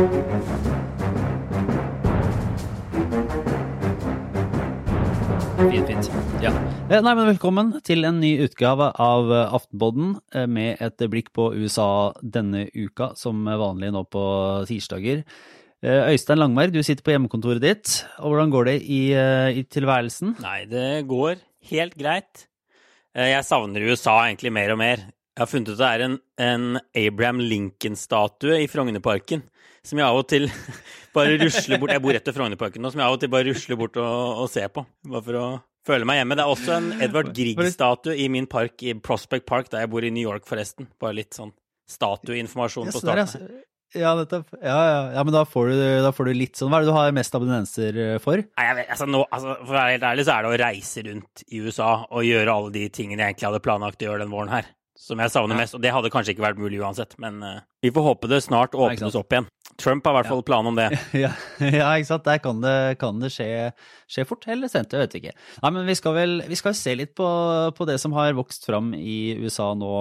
Fint, fint. Ja. Eh, Nei, men velkommen til en ny utgave av eh, Aftenpodden eh, med et blikk på USA denne uka, som vanlig nå på tirsdager. Øystein Langberg, du sitter på hjemmekontoret ditt. og Hvordan går det i, i tilværelsen? Nei, det går helt greit. Jeg savner USA egentlig mer og mer. Jeg har funnet ut det er en, en Abraham Lincoln-statue i Frognerparken som jeg av og til bare rusler bort Jeg bor rett ved Frognerparken nå, som jeg av og til bare rusler bort og, og ser på. Bare for å føle meg hjemme. Det er også en Edvard Grieg-statue i min park i Prospect Park, der jeg bor i New York, forresten. Bare litt sånn statueinformasjon på starten. altså. Ja, nettopp. Ja, ja, ja, men da får, du, da får du litt sånn Hva er det du har mest abonnenser eh, for? Nei, vet, altså, nå, altså, For å være helt ærlig, så er det å reise rundt i USA og gjøre alle de tingene jeg egentlig hadde planlagt å gjøre den våren her. Som jeg savner Ja. mest. Og det hadde kanskje ikke vært mulig uansett, men uh, vi får håpe det snart åpnes opp igjen. Trump har i hvert fall plan om det. Ja, ja, ikke sant. Der kan det, kan det skje, skje fort eller sent, jeg vet ikke. Nei, men vi skal vel vi skal se litt på, på det som har vokst fram i USA nå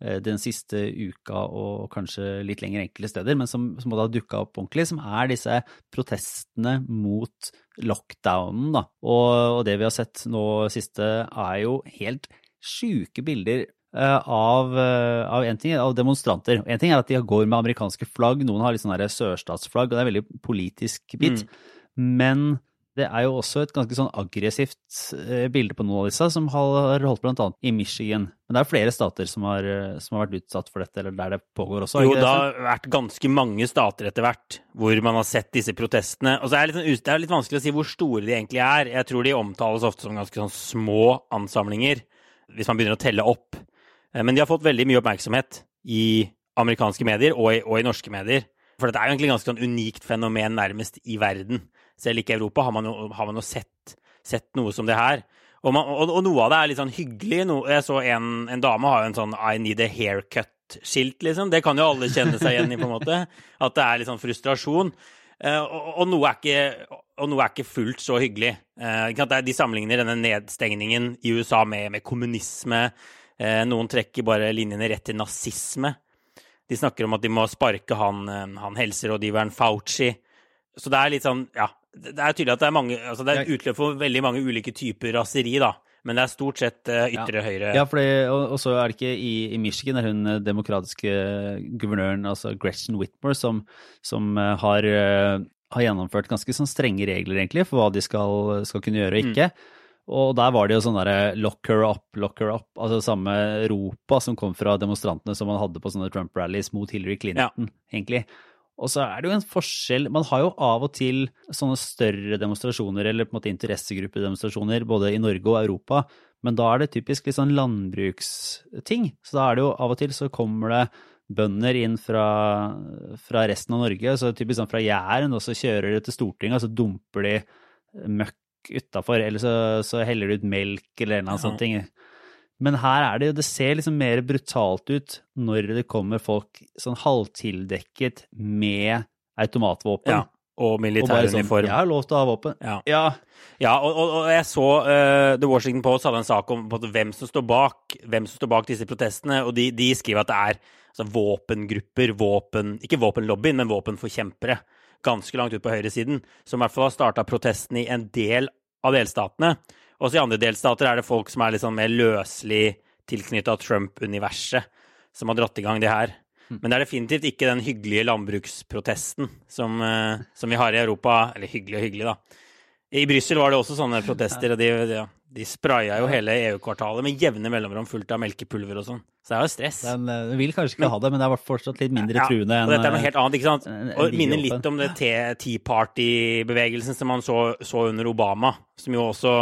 eh, den siste uka, og kanskje litt lenger enkelte steder, men som, som har dukka opp ordentlig, som er disse protestene mot lockdownen. Da. Og, og det vi har sett nå siste, er jo helt sjuke bilder av, eh, av en ting, av demonstranter. En ting er at de går med amerikanske flagg, noen har litt sånn sørstatsflagg, og det er en veldig politisk bit. Men det er jo også et ganske sånn aggressivt eh, bilde på noen av disse, som har holdt blant annet i Michigan. Men det er flere stater som har, eh, som har vært utsatt for dette, eller der det pågår også. Jo, det det, har vært ganske mange stater etter hvert hvor man har sett disse protestene. Og så er det, litt, sånn det er litt vanskelig å si hvor store de egentlig er. Jeg tror de omtales ofte som ganske sånn små ansamlinger, hvis man begynner å telle opp. Eh, Men de har fått veldig mye oppmerksomhet i amerikanske medier og i, og i norske medier. For dette er jo egentlig et ganske sånn unikt fenomen nærmest i verden. Selv ikke i Europa har man jo, har man jo sett, sett noe som det her. Og, man, og, og noe av det er litt sånn hyggelig. No, jeg så en, en dame har jo en sånn I need a haircut-skilt, liksom. Det kan jo alle kjenne seg igjen i, på en måte. At det er litt sånn frustrasjon. Eh, og, noe ikke, og noe er ikke fullt så hyggelig. Eh, de sammenligner denne nedstengningen i USA med, med kommunisme. Eh, noen trekker bare linjene rett til nazisme. De snakker om at de må sparke han, eh, han helserådgiveren Fauci. Så det er litt sånn, ja Det er tydelig at det er mange altså Det er utløp for veldig mange ulike typer raseri, da. Men det er stort sett ytre ja. høyre. Ja, fordi, og, og så er det ikke i, i Michigan er hun eh, demokratiske guvernøren, altså Gretchen Whitmore, som, som eh, har, eh, har gjennomført ganske sånn strenge regler, egentlig, for hva de skal, skal kunne gjøre og ikke. Og der var det jo sånn derre lock her up, lock her up, altså samme ropa som kom fra demonstrantene som man hadde på sånne Trump-rallies mot Hillary Clinton, egentlig. Og så er det jo en forskjell Man har jo av og til sånne større demonstrasjoner, eller på en måte interessegruppedemonstrasjoner, både i Norge og Europa, men da er det typisk litt sånn landbruksting. Så da er det jo av og til så kommer det bønder inn fra, fra resten av Norge, så typisk sånn fra Jæren, og så kjører de til Stortinget, og så dumper de møkk utafor, eller så, så heller du ut melk eller en eller annen Ja. sånn ting. Men her er det jo, det ser liksom mer brutalt ut når det kommer folk sånn halvtildekket med automatvåpen. Ja, og militæruniform. sånn, jeg har lov til å ha våpen. Ja. Ja, Ja, og, og, og jeg så uh, The Washington Post hadde en sak om på hvem som står bak hvem som står bak disse protestene, og de, de skriver at det er altså, våpengrupper, våpen Ikke våpenlobbyen, men våpenforkjempere, ganske langt ut på høyresiden, som i hvert fall har starta protesten i en del av delstatene. Også i andre delstater er det folk som er litt sånn mer løselig tilknytta Trump-universet, som har dratt i gang det her. Men det er definitivt ikke den hyggelige landbruksprotesten som, eh, som vi har i Europa. Eller hyggelig og hyggelig, da. I Brussel var det også sånne protester, og de, de, de spraya jo hele EU-kvartalet med jevne mellomrom fullt av melkepulver og sånn. Så det er jo stress. den eh, vil kanskje ikke ha det, men det er fortsatt litt mindre Ja, truende enn og dette er noe eh, helt annet, ikke sant? Og minner litt om det Te- Tea Party-bevegelsen som man så, så under Obama, som jo også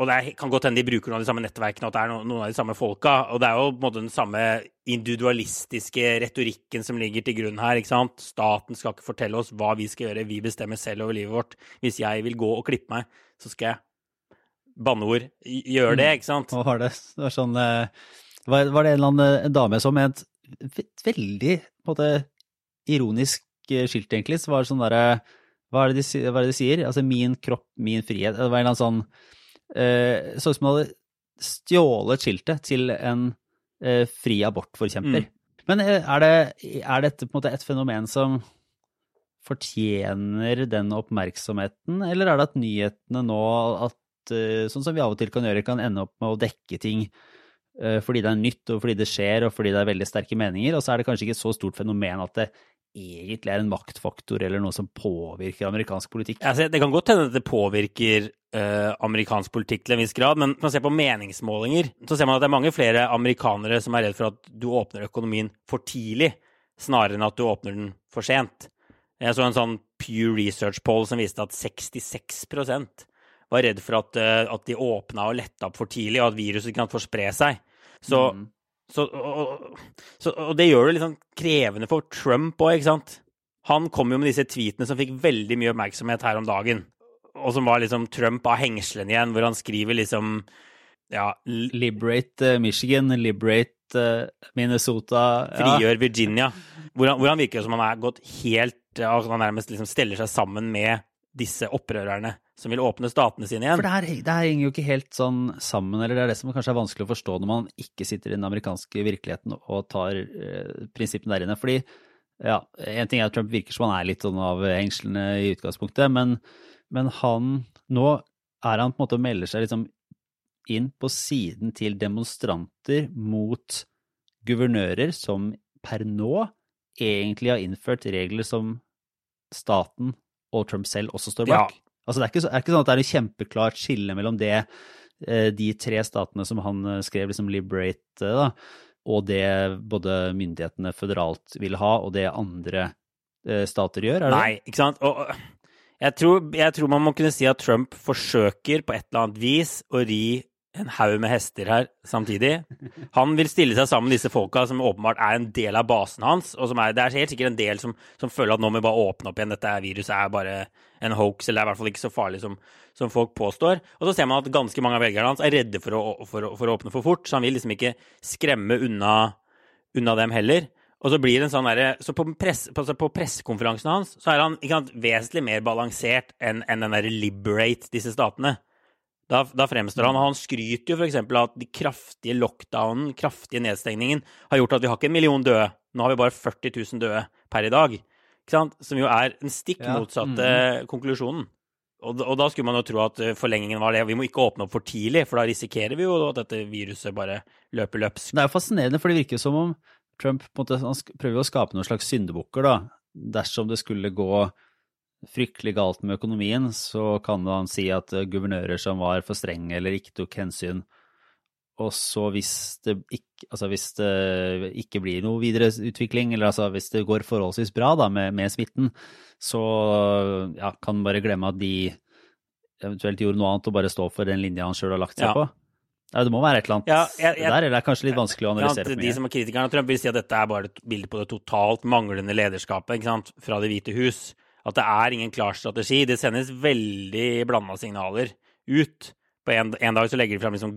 og det er, kan godt hende de bruker noen av de samme nettverkene, og at det er noen av de samme folka. Og det er jo på en måte den samme individualistiske retorikken som ligger til grunn her. ikke sant? Staten skal ikke fortelle oss hva vi skal gjøre, vi bestemmer selv over livet vårt. Hvis jeg vil gå og klippe meg, så skal jeg banneord Gjør det, ikke sant? Mm. var det? Det var sånn eh, Var, var det en eller annen eh, en dame som med et veldig måte, ironisk eh, skilt, egentlig, så var det sånn derre hva, det de hva er det de sier? Altså 'min kropp, min frihet'. Det var en eller annen sånn eh, Så ut som hun hadde stjålet skiltet til en eh, fri abortforkjemper. Mm. Men er, det, er dette på en måte et fenomen som fortjener den oppmerksomheten, eller er det at nyhetene nå, at, eh, sånn som vi av og til kan gjøre, kan ende opp med å dekke ting eh, fordi det er nytt, og fordi det skjer, og fordi det er veldig sterke meninger, og så er det kanskje ikke et så stort fenomen at det egentlig er en maktfaktor eller noe som påvirker amerikansk politikk? Altså, det kan godt hende at det påvirker uh, amerikansk politikk til en viss grad, men når man ser på meningsmålinger, så ser man at det er mange flere amerikanere som er redd for at du åpner økonomien for tidlig, snarere enn at du åpner den for sent. Jeg så en sånn Pew Research-poll som viste at 66 var redd for at, uh, at de åpna og letta opp for tidlig, og at viruset kan få spre seg. Så mm. Så, og, så, og, det gjør det litt sånn krevende for Trump òg, ikke sant? Han kom jo med disse tweetene som fikk veldig mye oppmerksomhet her om dagen, og som var liksom Trump av hengslene igjen, hvor han skriver liksom ja Liberate uh, Michigan, liberate uh, Minnesota Frigjør ja. Virginia. Hvor han, hvor han virker som han er gått helt altså Han nærmest liksom steller seg sammen med disse opprørerne som vil åpne statene sine igjen. For det her, det her, henger jo ikke helt sånn sammen, eller det er det som kanskje er vanskelig å forstå når man ikke sitter i den amerikanske virkeligheten og tar eh, prinsippene der inne. Fordi ja, en ting er at Trump virker som han er litt sånn av hengslene i utgangspunktet, men, men han Nå er han på en måte og melder seg liksom inn på siden til demonstranter mot guvernører som per nå egentlig har innført regler som staten og Trump selv også står bak. Ja. Altså, det er ikke, er ikke, sånn at det er et kjempeklart skille mellom det, eh, de tre statene som han eh, skrev, liksom Liberate, da, og det både myndighetene føderalt vil ha, og det andre eh, stater gjør? er det? Nei, ikke sant. Og jeg tror, jeg tror man må kunne si at Trump forsøker på et eller annet vis å ri en haug med hester her samtidig. Han vil stille seg sammen med disse folka som åpenbart er en del av basen hans. og er, Det er helt sikkert en del som, som, føler at nå må vi bare åpne opp igjen, dette viruset er bare en hoax, eller det er i hvert fall ikke så farlig som, som folk påstår. Og så ser man at ganske mange av velgerne hans er redde for å, for, for å, åpne for fort, så han vil liksom ikke skremme unna, unna dem heller. Og så blir det en sånn der, så på, press, på, på pressekonferansen hans så er han sant, vesentlig mer balansert enn en den derre liberate disse statene. Da, da, fremstår han, han skryter jo f.eks. av at de kraftige lockdownen, kraftige nedstengningen, har gjort at vi har ikke en million døde. Nå har vi bare 40 000 døde per i dag. Ikke sant? Som jo er den stikk motsatte ja. mm. konklusjonen. Og, og, da skulle man jo tro at eh, forlengingen var det. Vi må ikke åpne opp for tidlig, for da risikerer vi jo at dette viruset bare løper løpsk. Det er jo fascinerende, for det virker som om Trump måte, prøver å skape noen slags syndebukker, da. Dersom det skulle gå fryktelig galt med økonomien, så kan han si at eh, guvernører som var for strenge eller ikke tok hensyn, og så hvis det ikke, altså hvis det ikke blir noe videre utvikling, eller altså hvis det går forholdsvis bra da med, med smitten, så ja, kan man bare glemme at de eventuelt gjorde noe annet og bare stå for den linja han sjøl har lagt seg ja. på. Ja, det må være et eller annet ja, jeg, jeg, der, eller det er kanskje litt vanskelig å analysere. Ja, de som er kritikerne av Trump, vil si at dette er bare et bilde på det totalt manglende lederskapet ikke sant? fra Det hvite hus at det er ingen klar strategi. Det sendes veldig blanda signaler ut. På en, en, dag så legger de fram liksom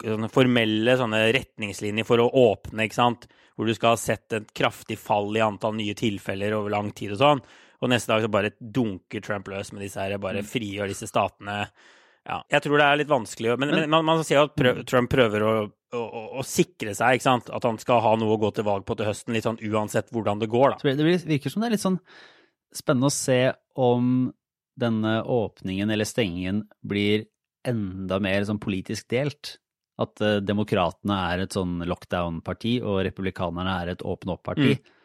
sånne formelle sånne retningslinjer for å åpne, ikke sant? hvor du skal ha sett et kraftig fall i antall nye tilfeller over lang tid og sånn. Og neste dag så bare dunker Trump løs med disse her, bare mm. frigjør disse statene. Ja, jeg tror det er litt vanskelig Men, men man, man ser jo at prøv, Trump prøver å, å, å, sikre seg, ikke sant? At han skal ha noe å gå til valg på til høsten, litt sånn uansett hvordan det går, da. Det virker som det er litt sånn spennende å se om denne åpningen eller stengingen blir enda mer sånn politisk delt. At uh, demokratene er et sånn lockdown-parti, og republikanerne er et åpne opp-parti. Mm.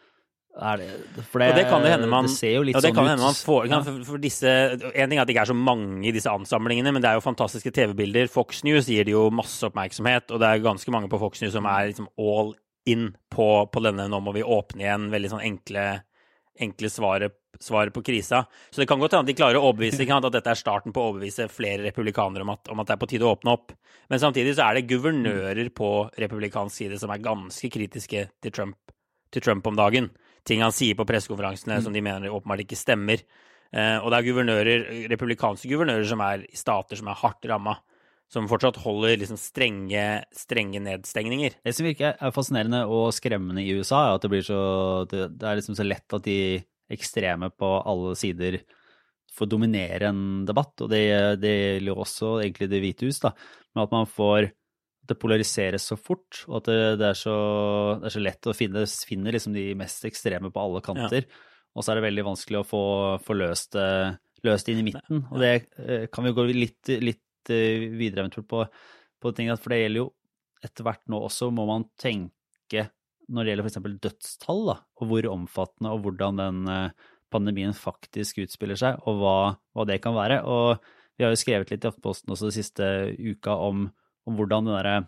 Det, for det, og det kan det hende man, det ser jo litt sånn ut. Man får, ja. for, for disse, en ting er at det ikke er så mange i disse ansamlingene, men det er jo fantastiske TV-bilder. Fox News gir det jo masse oppmerksomhet, og det er ganske mange på Fox News som er liksom all in på, på denne 'nå må vi åpne igjen', veldig sånn enkle, enkle svaret svaret på krisa. Så det kan godt hende at de klarer å overbevise at dette er starten på å overbevise flere republikanere om at, om at, det er på tide å åpne opp. Men samtidig så er det guvernører på republikansk side som er ganske kritiske til Trump, til Trump om dagen. Ting han sier på pressekonferansene som de mener åpenbart ikke stemmer. Eh, og det er guvernører, republikanske guvernører som er i stater som er hardt ramma som fortsatt holder liksom strenge, strenge nedstengninger. Det som virker er fascinerende og skremmende i USA, er at det så det er liksom så lett at de ekstreme på alle sider får dominere en debatt, og det, det gjelder jo også egentlig Det hvite hus, da, men at man får det polariseres så fort, og at det, det, er, så, det er, så, lett å finne, finne liksom de mest ekstreme på alle kanter. Ja. og så er det veldig vanskelig å få, få løst, løst inn i midten. Og det eh, kan vi gå litt, litt eh, videre eventuelt på, på ting, for det gjelder jo etter hvert nå også, må man tenke når det gjelder f.eks. dødstall, da, og hvor omfattende og hvordan den eh, pandemien faktisk utspiller seg, og hva, hva det kan være. Og vi har jo skrevet litt i Aftenposten også de siste uka om, om hvordan, der,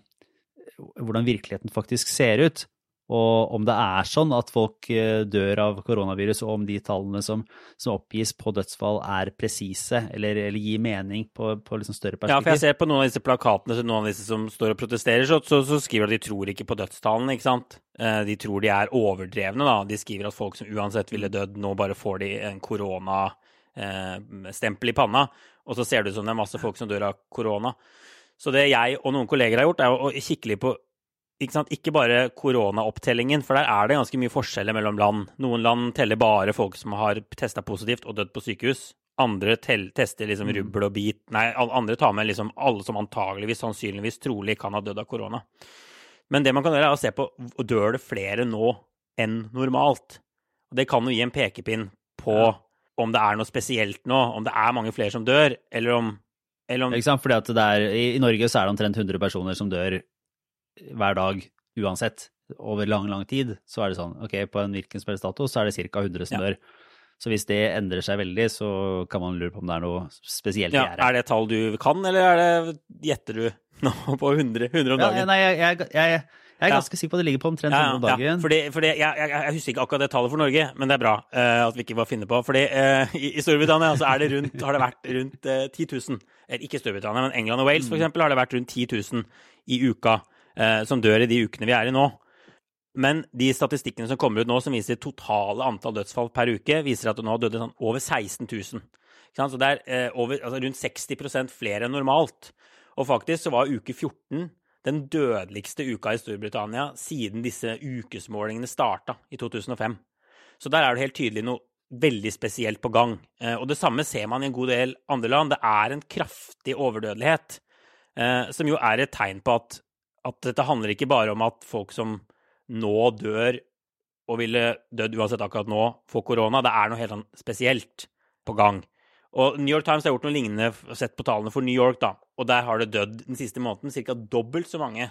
hvordan virkeligheten faktisk ser ut. Og om det er sånn at folk eh, dør av koronavirus, og om de tallene som, som oppgis på dødsfall er presise, eller, eller, gir mening på, på liksom større perspektiv. Ja, for jeg ser på noen av disse plakatene noen av disse som står og protesterer, så, så, så skriver de at de tror ikke på dødstallene, ikke sant. Eh, de tror de er overdrevne, da. De skriver at folk som uansett ville dødd, nå bare får de en koronastempel i panna. Og så ser det ut som det er masse folk som dør av korona. Så det jeg og noen kolleger har gjort, er å kikke litt på ikke, ikke, bare koronaopptellingen, for der er det ganske mye forskjeller mellom land. Noen land teller bare folk som har testa positivt og dødd på sykehus. Andre tester liksom mm. rubbel og bit. Nei, andre tar med liksom alle som antageligvis, sannsynligvis, trolig kan ha dødd av korona. Men det man kan gjøre, er å se på dør det flere nå enn normalt. Og det kan jo gi en pekepinn på om det er noe spesielt nå, om det er mange flere som dør, eller om, eller om Ikke sant, fordi at det er, i, i Norge så er det omtrent 100 personer som dør hver dag uansett, over lang, lang tid, så er det sånn ok, på en hvilken som helst dato så er det ca. 100 som ja. dør. Så hvis det endrer seg veldig, så kan man lure på om det er noe spesielt ja, Er det et tall du kan, eller er det, gjetter du nå på 100, 100 om dagen? Ja, nei, jeg, jeg, jeg, jeg er ganske sikker på at det ligger på omtrent 100 om dagen. Fordi, fordi jeg, jeg, husker ikke akkurat det tallet for Norge, men det er bra uh, at vi ikke var finne på. Fordi uh, i, i, Storbritannia så er det rundt, har det vært rundt uh, 10 000. Eller ikke Storbritannia, men England og Wales for mm. eksempel, har det vært rundt 10 000 i uka som dør i de ukene vi er i nå. Men de statistikkene som kommer ut nå, som viser totale antall dødsfall per uke, viser at det nå har dødd sånn over 16 000. Så det er eh, over, altså rundt 60% flere enn normalt. Og faktisk så var uke 14 den dødeligste uka i Storbritannia siden disse ukesmålingene starta i 2005. Så der er det helt tydelig noe veldig spesielt på gang. Eh, og det samme ser man i en god del andre land. Det er en kraftig overdødelighet, eh, som jo er et tegn på at at dette handler ikke bare om at folk som nå dør og ville dødd uansett akkurat nå, får korona. Det er noe helt sånn spesielt på gang. Og New York Times har gjort noe lignende, sett på tallene for New York, da. Og der har det dødd den siste måneden ca. dobbelt så mange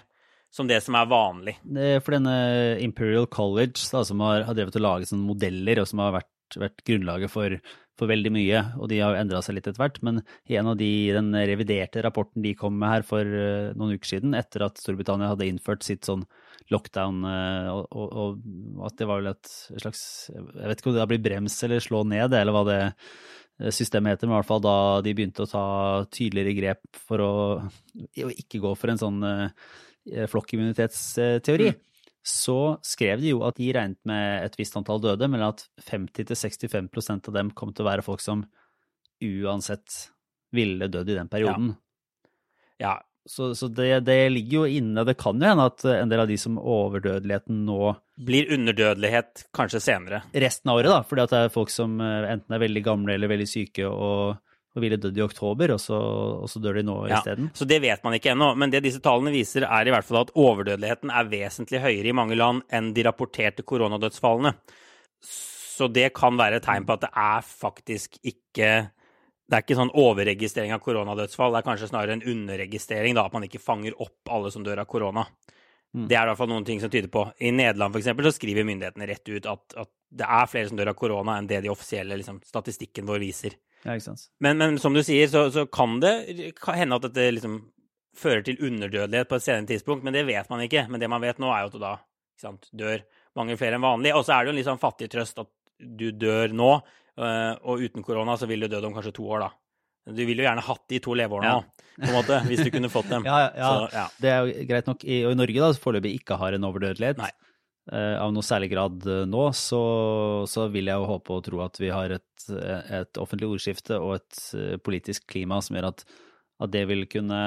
som det som er vanlig. Det er for denne Imperial College, da, som har, har drevet og laget sånne modeller, og som har vært, vært grunnlaget for for veldig mye, og de har jo endra seg litt etter hvert. Men i en av de, den reviderte rapporten de kom med her for uh, noen uker siden, etter at Storbritannia hadde innført sitt sånn lockdown, uh, og, og, og, at det var vel et slags Jeg vet ikke om det da blir brems eller slå ned, eller hva det eh, systemet heter, men i hvert fall da de begynte å ta tydeligere grep for å, å ikke gå for en sånn flokkimmunitetsteori. Mm så skrev de jo at de regnet med et visst antall døde, men at 50-65% av dem kom til å være folk som uansett ville dødd i den perioden. Ja. ja. Så, så det, det, ligger jo inne. Det kan jo hende at en del av de som overdødeligheten nå Blir underdødelighet kanskje senere. Resten av året, da. Fordi at det er folk som eh, enten er veldig gamle eller veldig syke og og ville dødd i oktober, og så, og så dør de nå ja, isteden. Så det vet man ikke ennå. Men det disse tallene viser, er i hvert fall at overdødeligheten er vesentlig høyere i mange land enn de rapporterte koronadødsfallene. Så det kan være et tegn på at det er faktisk ikke det er ikke sånn overregistrering av koronadødsfall, det er kanskje snarere en underregistrering, da, at man ikke fanger opp alle som dør av korona. Mm. Det er i hvert fall noen ting som tyder på. I Nederland eksempel, så skriver myndighetene rett ut at, at det er flere som dør av korona enn det de offisielle liksom, statistikken vår viser. Ja, ikke sant. Men, men som du sier, så, så kan det hende at dette liksom fører til underdødelighet på et senere tidspunkt, men det vet man ikke. Men det man vet nå, er jo at du da sant, dør mange flere enn vanlig. Og så er det jo en litt sånn fattig trøst at du dør nå, øh, og uten korona så vil du dø om kanskje to år, da. Du ville jo gjerne hatt de to leveårene ja. nå, på en måte, hvis du kunne fått dem. ja, ja, så, ja. Det er jo greit nok. I, og i Norge, da, foreløpig ikke har en overdødelighet. Nei. Uh, av noe særlig grad uh, nå, så, så, vil jeg jo håpe og tro at vi har et, et offentlig ordskifte og et uh, politisk klima som gjør at, at, det vil kunne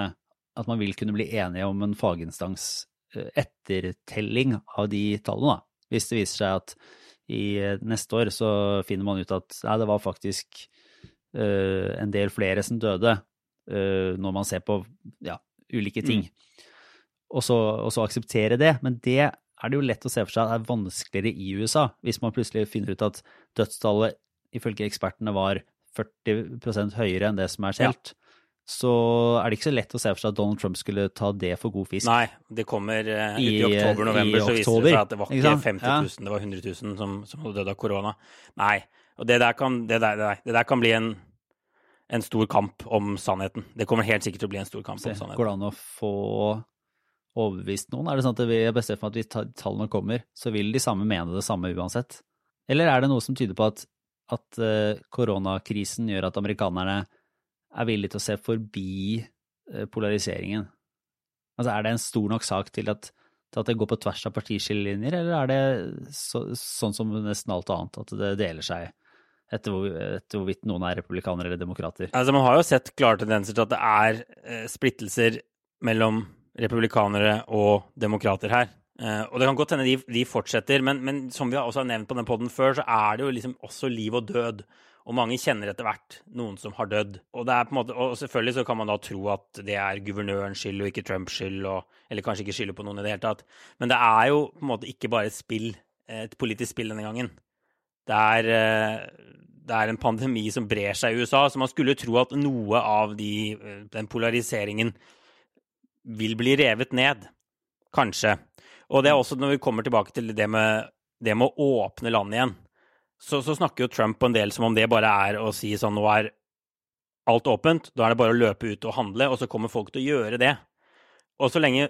At man vil kunne bli enige om en faginstans ettertelling av de tallene, da. Hvis det viser seg at i neste år så finner man ut at nei, det var faktisk en del flere som døde, når man ser på ja, ulike ting. Mm. Og, så, og så akseptere det. Men det er det jo lett å se for seg at det er vanskeligere i USA, hvis man plutselig finner ut at dødstallet ifølge ekspertene var 40% høyere enn det som er skjelt. Ja. Så er det ikke så lett å se for seg at Donald Trump skulle ta det for god fisk. Nei, det kommer uh, i, i oktober-november, så viser det seg at det var ikke 50 000, ja. det var 100 000 som, som hadde dødd av korona. Nei, og det der kan, det der, det der kan bli en, en, stor kamp om sannheten. Det kommer helt sikkert til å bli en stor kamp Se, om sannheten. Går det an å få overbevist noen? Er det sånn at vi er bestemt for at hvis tallene kommer, så vil de samme mene det samme uansett? Eller er det noe som tyder på at, at uh, koronakrisen gjør at amerikanerne er villige til å se forbi uh, polariseringen? Altså, er det en stor nok sak til at, til at det går på tvers av partiskillelinjer, eller er det så, sånn som nesten alt annet, at det deler seg? Etter, hvor, etter hvorvidt noen er republikanere eller demokrater. Altså, Man har jo sett klare tendenser til at det er eh, splittelser mellom republikanere og demokrater her. Uh, og det kan godt hende de, de fortsetter, men, men, som vi også har nevnt på den poden før, så er det jo liksom også liv og død. Og mange kjenner etter hvert noen som har dødd. Og, måte, og selvfølgelig så kan man da tro at det er guvernørens skyld og ikke Trumps skyld, og, eller kanskje ikke skylder på noen i det hele tatt. Men det er jo på en måte ikke bare et spill, et politisk spill denne gangen. Det er, uh, det er en pandemi som brer seg i USA, så man skulle tro at noe av de, uh, den polariseringen vil bli revet ned. Kanskje. Og det er også når vi kommer tilbake til det med, det med å åpne landet igjen, så, så, snakker jo Trump på en del som om det bare er å si sånn nå er alt åpent, da er det bare å løpe ut og handle, og så kommer folk til å gjøre det. Og så lenge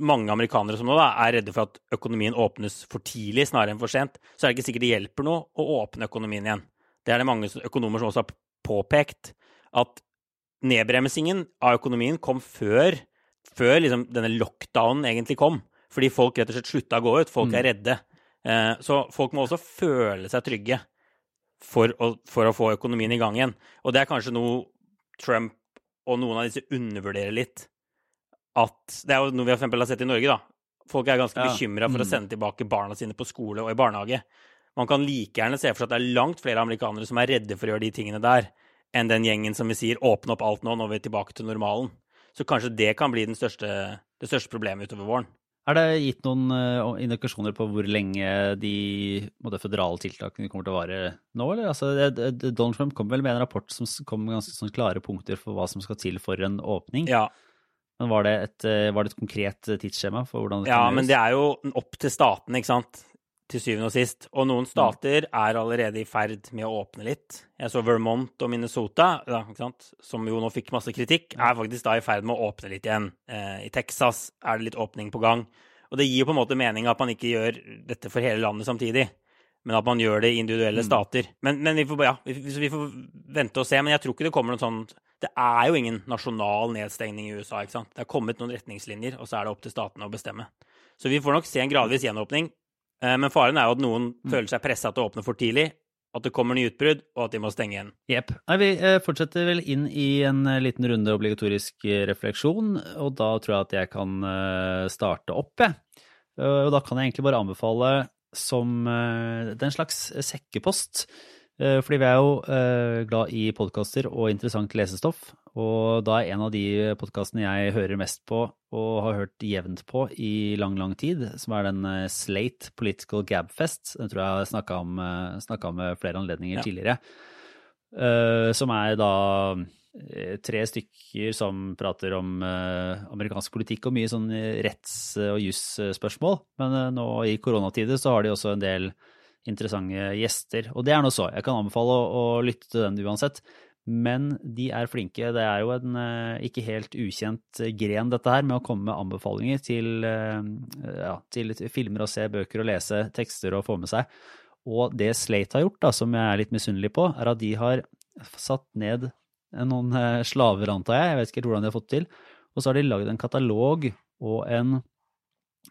mange amerikanere som nå da, er redde for at økonomien åpnes for tidlig snarere enn for sent, så er det ikke sikkert det hjelper noe å åpne økonomien igjen. Det er det mange økonomer som også har påpekt, at nedbremsingen av økonomien kom før før liksom, denne lockdownen egentlig kom. Fordi folk rett og slett slutta å gå ut. Folk er mm. redde. Eh, så folk må også føle seg trygge for å, for å, få økonomien i gang igjen. Og det er kanskje noe Trump og noen av disse undervurderer litt. At Det er jo noe vi for har sett i Norge, da. Folk er ganske ja. bekymra for mm. å sende tilbake barna sine på skole og i barnehage. Man kan like gjerne se for seg at det er langt flere amerikanere som er redde for å gjøre de tingene der, enn den gjengen som vi sier åpne opp alt nå, nå er vi tilbake til normalen. Så kanskje det kan bli største, det største problemet utover våren. Er det gitt noen uh, indikasjoner på hvor lenge de føderale tiltakene kommer til å vare nå, eller? Altså, Donald Trump kom vel med en rapport som kom med ganske sånn klare punkter for hva som skal til for en åpning. Ja. Men var det, et, eh, var det et konkret tidsskjema for hvordan det Ja, men det er jo opp til statene, ikke sant til syvende og sist. Og noen stater er allerede i ferd med å åpne litt. Jeg så Vermont og Minnesota, ja, som jo nå fikk masse kritikk, er faktisk da i ferd med å åpne litt igjen. Eh, I Texas er det litt åpning på gang. Og det gir jo på en måte mening at man ikke gjør dette for hele landet samtidig, men at man gjør det i individuelle mm. stater. Men, men vi, får, ja, vi, vi, får, vente og se. Men jeg tror ikke det kommer noe sånn Det er jo ingen nasjonal nedstengning i USA. ikke sant? Det er kommet noen retningslinjer, og så er det opp til statene å bestemme. Så vi får nok se en gradvis gjenåpning. Eh, men faren er jo at noen mm. føler seg pressa til å åpne for tidlig, at det kommer nye utbrudd, og at de må stenge igjen. Jepp. Vi eh, fortsetter vel inn i en eh, liten runde obligatorisk refleksjon, og da tror jeg at jeg kan starte opp, jeg. Og da kan jeg egentlig bare anbefale som en slags sekkepost fordi vi er jo glad i podkaster og interessant lesestoff. Og da er en av de podkastene jeg hører mest på og har hørt jevnt på i lang, lang tid, som er den eh, Slate Political Gabfest. Den tror jeg har snakka om, om ved flere anledninger ja. tidligere. Som er da tre stykker som prater om amerikansk politikk og mye sånn retts- og jusspørsmål. Men nå i koronatider så har de også en del interessante gjester. Og det er nå så. Jeg kan anbefale å, å, lytte til den uansett. Men de er flinke. Det er jo en eh, ikke helt ukjent gren, dette her, med å komme med anbefalinger til, eh, ja, til filmer og se bøker og lese tekster og få med seg. Og det Slate har gjort, da, som jeg er litt misunnelig på, er at de har satt ned noen eh, slaver, antar jeg, jeg vet ikke hvordan de har fått til, og så har de lagd en katalog og en,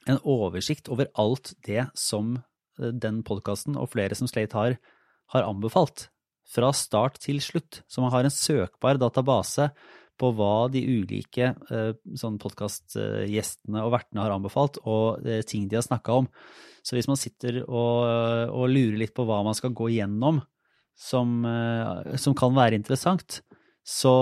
en oversikt over alt det som den podkasten og flere som Slate har, har anbefalt. Fra start til slutt. Så man har en søkbar database på hva de ulike eh, sånn podkastgjestene og vertene har anbefalt, og eh, ting de har snakka om. Så hvis man sitter og, og, lurer litt på hva man skal gå gjennom som, eh, som kan være interessant, så,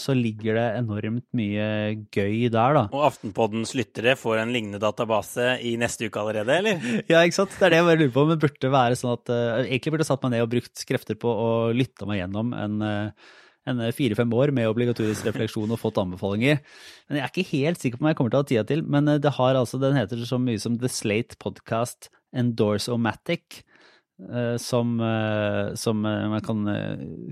så, ligger det enormt mye gøy der, da. Og Aftenpoddens lyttere får en lignende database i neste uke allerede, eller? ja, ikke sant. Det er det jeg bare lurer på. Men burde være sånn at uh, Egentlig burde jeg satt meg ned og brukt krefter på å lytte meg gjennom en, uh, en fire-fem år med obligatorisk refleksjon og fått anbefalinger. Men jeg er ikke helt sikker på om jeg kommer til å ha tida til. Men det har altså, den heter så mye som The Slate Podcast Endorse-O-Matic. Eh, som, eh, som, eh, man kan,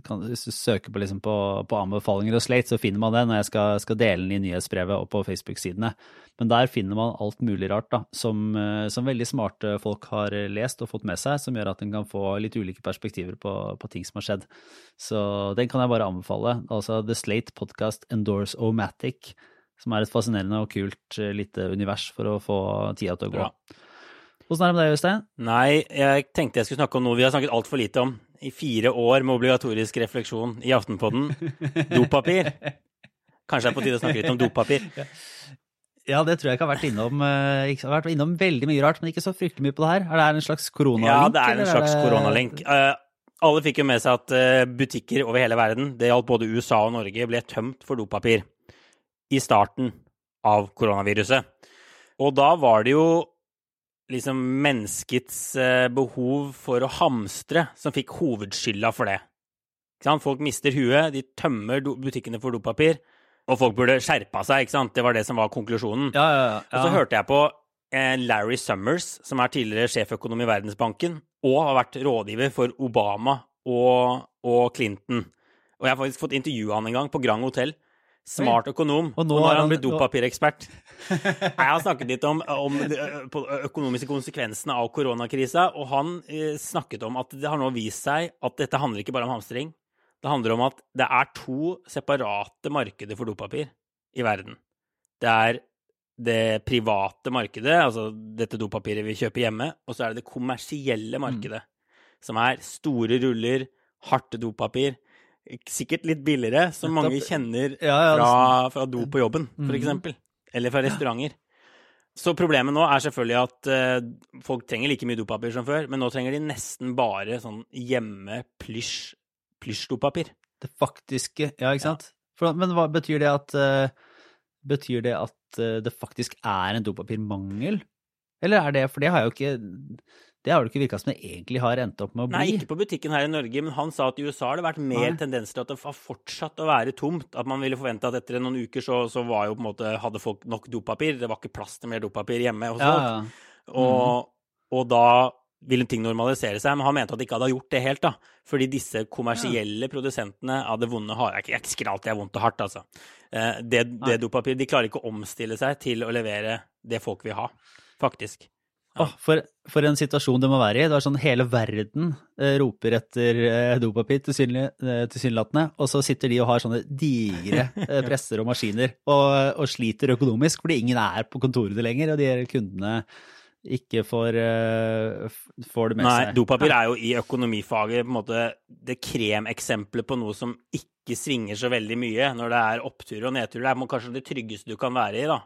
kan Hvis på, liksom på, på, anbefalinger og Slate, så finner man det når jeg skal, skal dele den i nyhetsbrevet og på Facebook-sidene. Men der finner man alt mulig rart da, som, som, veldig smarte folk har lest og fått med seg, som gjør at en kan få litt ulike perspektiver på, på, ting som har skjedd. Så den kan jeg bare anbefale. Altså The Slate Podcast Endorse O-Matic, som er et fascinerende og kult lite univers for å få tida til å gå. Ja. Hvordan er det med deg, Øystein? Nei, jeg tenkte jeg skulle snakke om noe vi har snakket altfor lite om i fire år med obligatorisk refleksjon i Aftenpodden. Dopapir. Kanskje det er på tide å snakke litt om dopapir. Ja, det tror jeg ikke har vært innom. Eh, har vært innom veldig mye rart, men ikke så fryktelig mye på det her. Er det en slags koronalink? Ja, det er en slags det... koronalink. Uh, alle fikk jo med seg at uh, butikker over hele verden, det gjaldt både USA og Norge, ble tømt for dopapir i starten av koronaviruset. Og da var det jo liksom menneskets eh, behov for å hamstre som fikk hovedskylda for det. Folk mister huet, de tømmer butikkene for dopapir, og folk burde skjerpa seg. Det var det som var konklusjonen. Ja, ja, ja. Og så hørte jeg på eh, Larry Summers, som er tidligere sjeføkonom i Verdensbanken, og har vært rådgiver for Obama og, og Clinton. Og jeg har faktisk fått intervjue han en gang på Grand Hotell. Smart økonom. Og nå, og nå har han blitt dopapirekspert. Jeg har snakket litt om, om de økonomiske konsekvensene av koronakrisa, og han snakket om at det har nå vist seg at dette handler ikke bare om hamstring. Det handler om at det er to separate markeder for dopapir i verden. Det er det private markedet, altså dette dopapiret vi kjøper hjemme, og så er det det kommersielle mm. markedet, mm. som er store ruller, hardt dopapir sikkert litt billigere, som mange kjenner fra, fra do på jobben, f.eks. Mm. Eller fra restauranter. Så problemet nå er selvfølgelig at uh, folk trenger like mye dopapir som før, men nå trenger de nesten bare sånn hjemme plysj plysjdopapir. Det faktiske Ja, ikke sant? For, men hva betyr det at uh, Betyr det at uh, det faktisk er en dopapirmangel? Eller er det For det har jeg jo ikke det har det ikke virka som det egentlig har endt opp med å bli. Nei, ikke på butikken her i Norge, men han sa at i USA har det vært mer Nei. tendens til at det har fortsatt å være tomt. At man ville forvente at etter noen uker så, så var jo på en måte, hadde folk nok dopapir. Det var ikke plass til mer dopapir hjemme hos ja, folk. Ja. Og, mm. og, da ville ting normalisere seg, men han mente at de ikke hadde gjort det helt. da, Fordi disse kommersielle ja. produsentene av det vonde harde Jeg ikke alltid er vondt og hardt, altså. Eh, det, det dopapir De klarer ikke å omstille seg til å levere det folk vil ha, faktisk. Oh, for, for, en situasjon det må være i. Det er sånn Hele verden eh, roper etter eh, dopapir, eh, tilsynelatende. Eh, og så sitter de og har sånne digre eh, presser og maskiner og, og, sliter økonomisk fordi ingen er på kontoret lenger, og de kundene ikke får, uh, får det med seg. Nei, dopapir er jo i økonomifaget på en måte det kremeksempelet på noe som ikke ikke svinger så veldig mye når det er oppturer og nedturer. Det er kanskje det tryggeste du kan være i, da,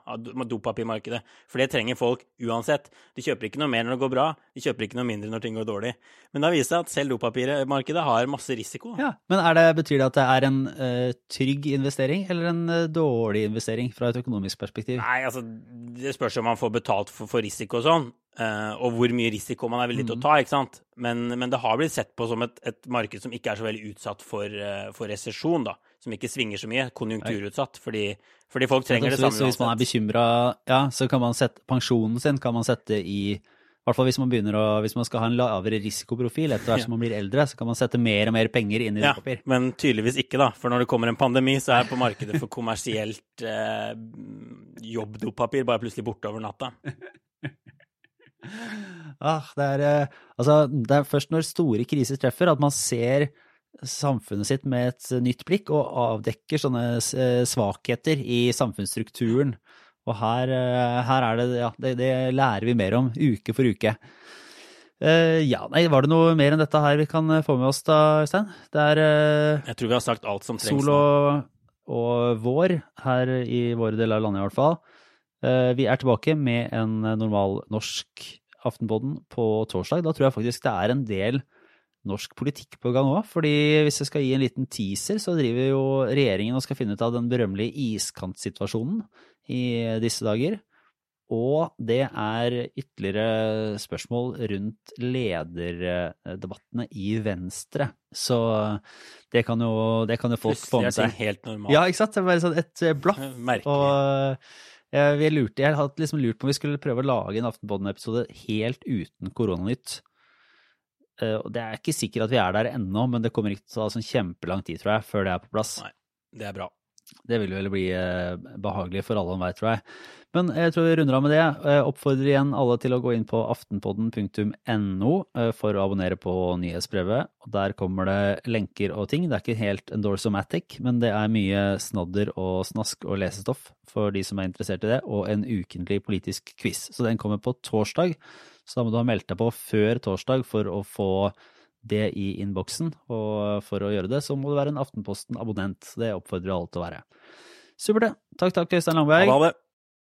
dopapirmarkedet. For det trenger folk uansett. De kjøper ikke noe mer når det går bra, de kjøper ikke noe mindre når ting går dårlig. Men det har vist seg at selv dopapirmarkedet har masse risiko. Ja, Men det, betyr det at det er en uh, trygg investering eller en uh, dårlig investering fra et økonomisk perspektiv? Nei, altså det spørs om man får betalt for, for risiko og sånn. Uh, og hvor mye risiko man er villig til å mm. ta. ikke sant? Men, men det har blitt sett på som et, et, marked som ikke er så veldig utsatt for, uh, for resesjon. da, Som ikke svinger så mye. Konjunkturutsatt. Fordi, fordi folk trenger det, det samme. Så hvis man er bekymra, ja, så kan man sette pensjonen sin kan man sette i i hvert fall hvis man å, hvis man skal ha en lavere risikoprofil etter hvert som man blir eldre, så kan man sette mer og mer penger inn i ja, dopapir. Men tydeligvis ikke, da. For når det kommer en pandemi, så er på markedet for kommersielt eh, jobbdopapir bare plutselig borte over natta. ah, det, er, eh, altså, det er først når store kriser treffer at man ser samfunnet sitt med et nytt blikk og avdekker sånne eh, svakheter i samfunnsstrukturen. Og her, eh, her er det Ja, det, det, lærer vi mer om uke for uke. ja, nei, var det noe mer enn dette her vi kan få med oss da, Øystein? Det er Jeg tror vi har sagt alt som trengs. Sol og, og vår her i våre deler av landet i hvert fall. Eh, vi er tilbake med en normal norsk Aftenpodden på torsdag. Da tror jeg faktisk det er en del norsk politikk på gang òg. Fordi hvis jeg skal gi en liten teaser, så driver jo regjeringen og skal finne ut av den berømmelige iskantsituasjonen i disse dager. Og det er ytterligere spørsmål rundt lederdebattene i Venstre. Så det kan jo, det kan jo folk få med Plutselig er seg. ting helt normalt. Ja, ikke sant? Det er bare sånn et blaff. Merkelig. Og jeg, vi lurte, jeg hadde liksom lurt på om vi skulle prøve å lage en Aftenpodden-episode helt uten koronanytt. Eh, Det er ikke sikkert at vi er der ennå, men det kommer ikke til å ta sånn kjempelang tid, tror jeg, før det er på plass. Nei, det er bra. Det vil vel bli eh, behagelig for alle enhver, tror jeg. Men jeg tror vi runder av med det. Jeg oppfordrer igjen alle til å gå inn på aftenpodden.no eh, for å abonnere på nyhetsbrevet. Der kommer det lenker og ting. Det er ikke helt endorsomatic, men det er mye snadder og snask og lesestoff for de som er interessert i det, og en ukentlig politisk quiz. Så den kommer på torsdag, så da må du ha meldt deg på før torsdag for å få det i innboksen. Og for å gjøre det, så må du være en Aftenposten-abonnent. Det oppfordrer alle til å være. Supert, det. Takk, takk, Øystein Langberg. Ha det.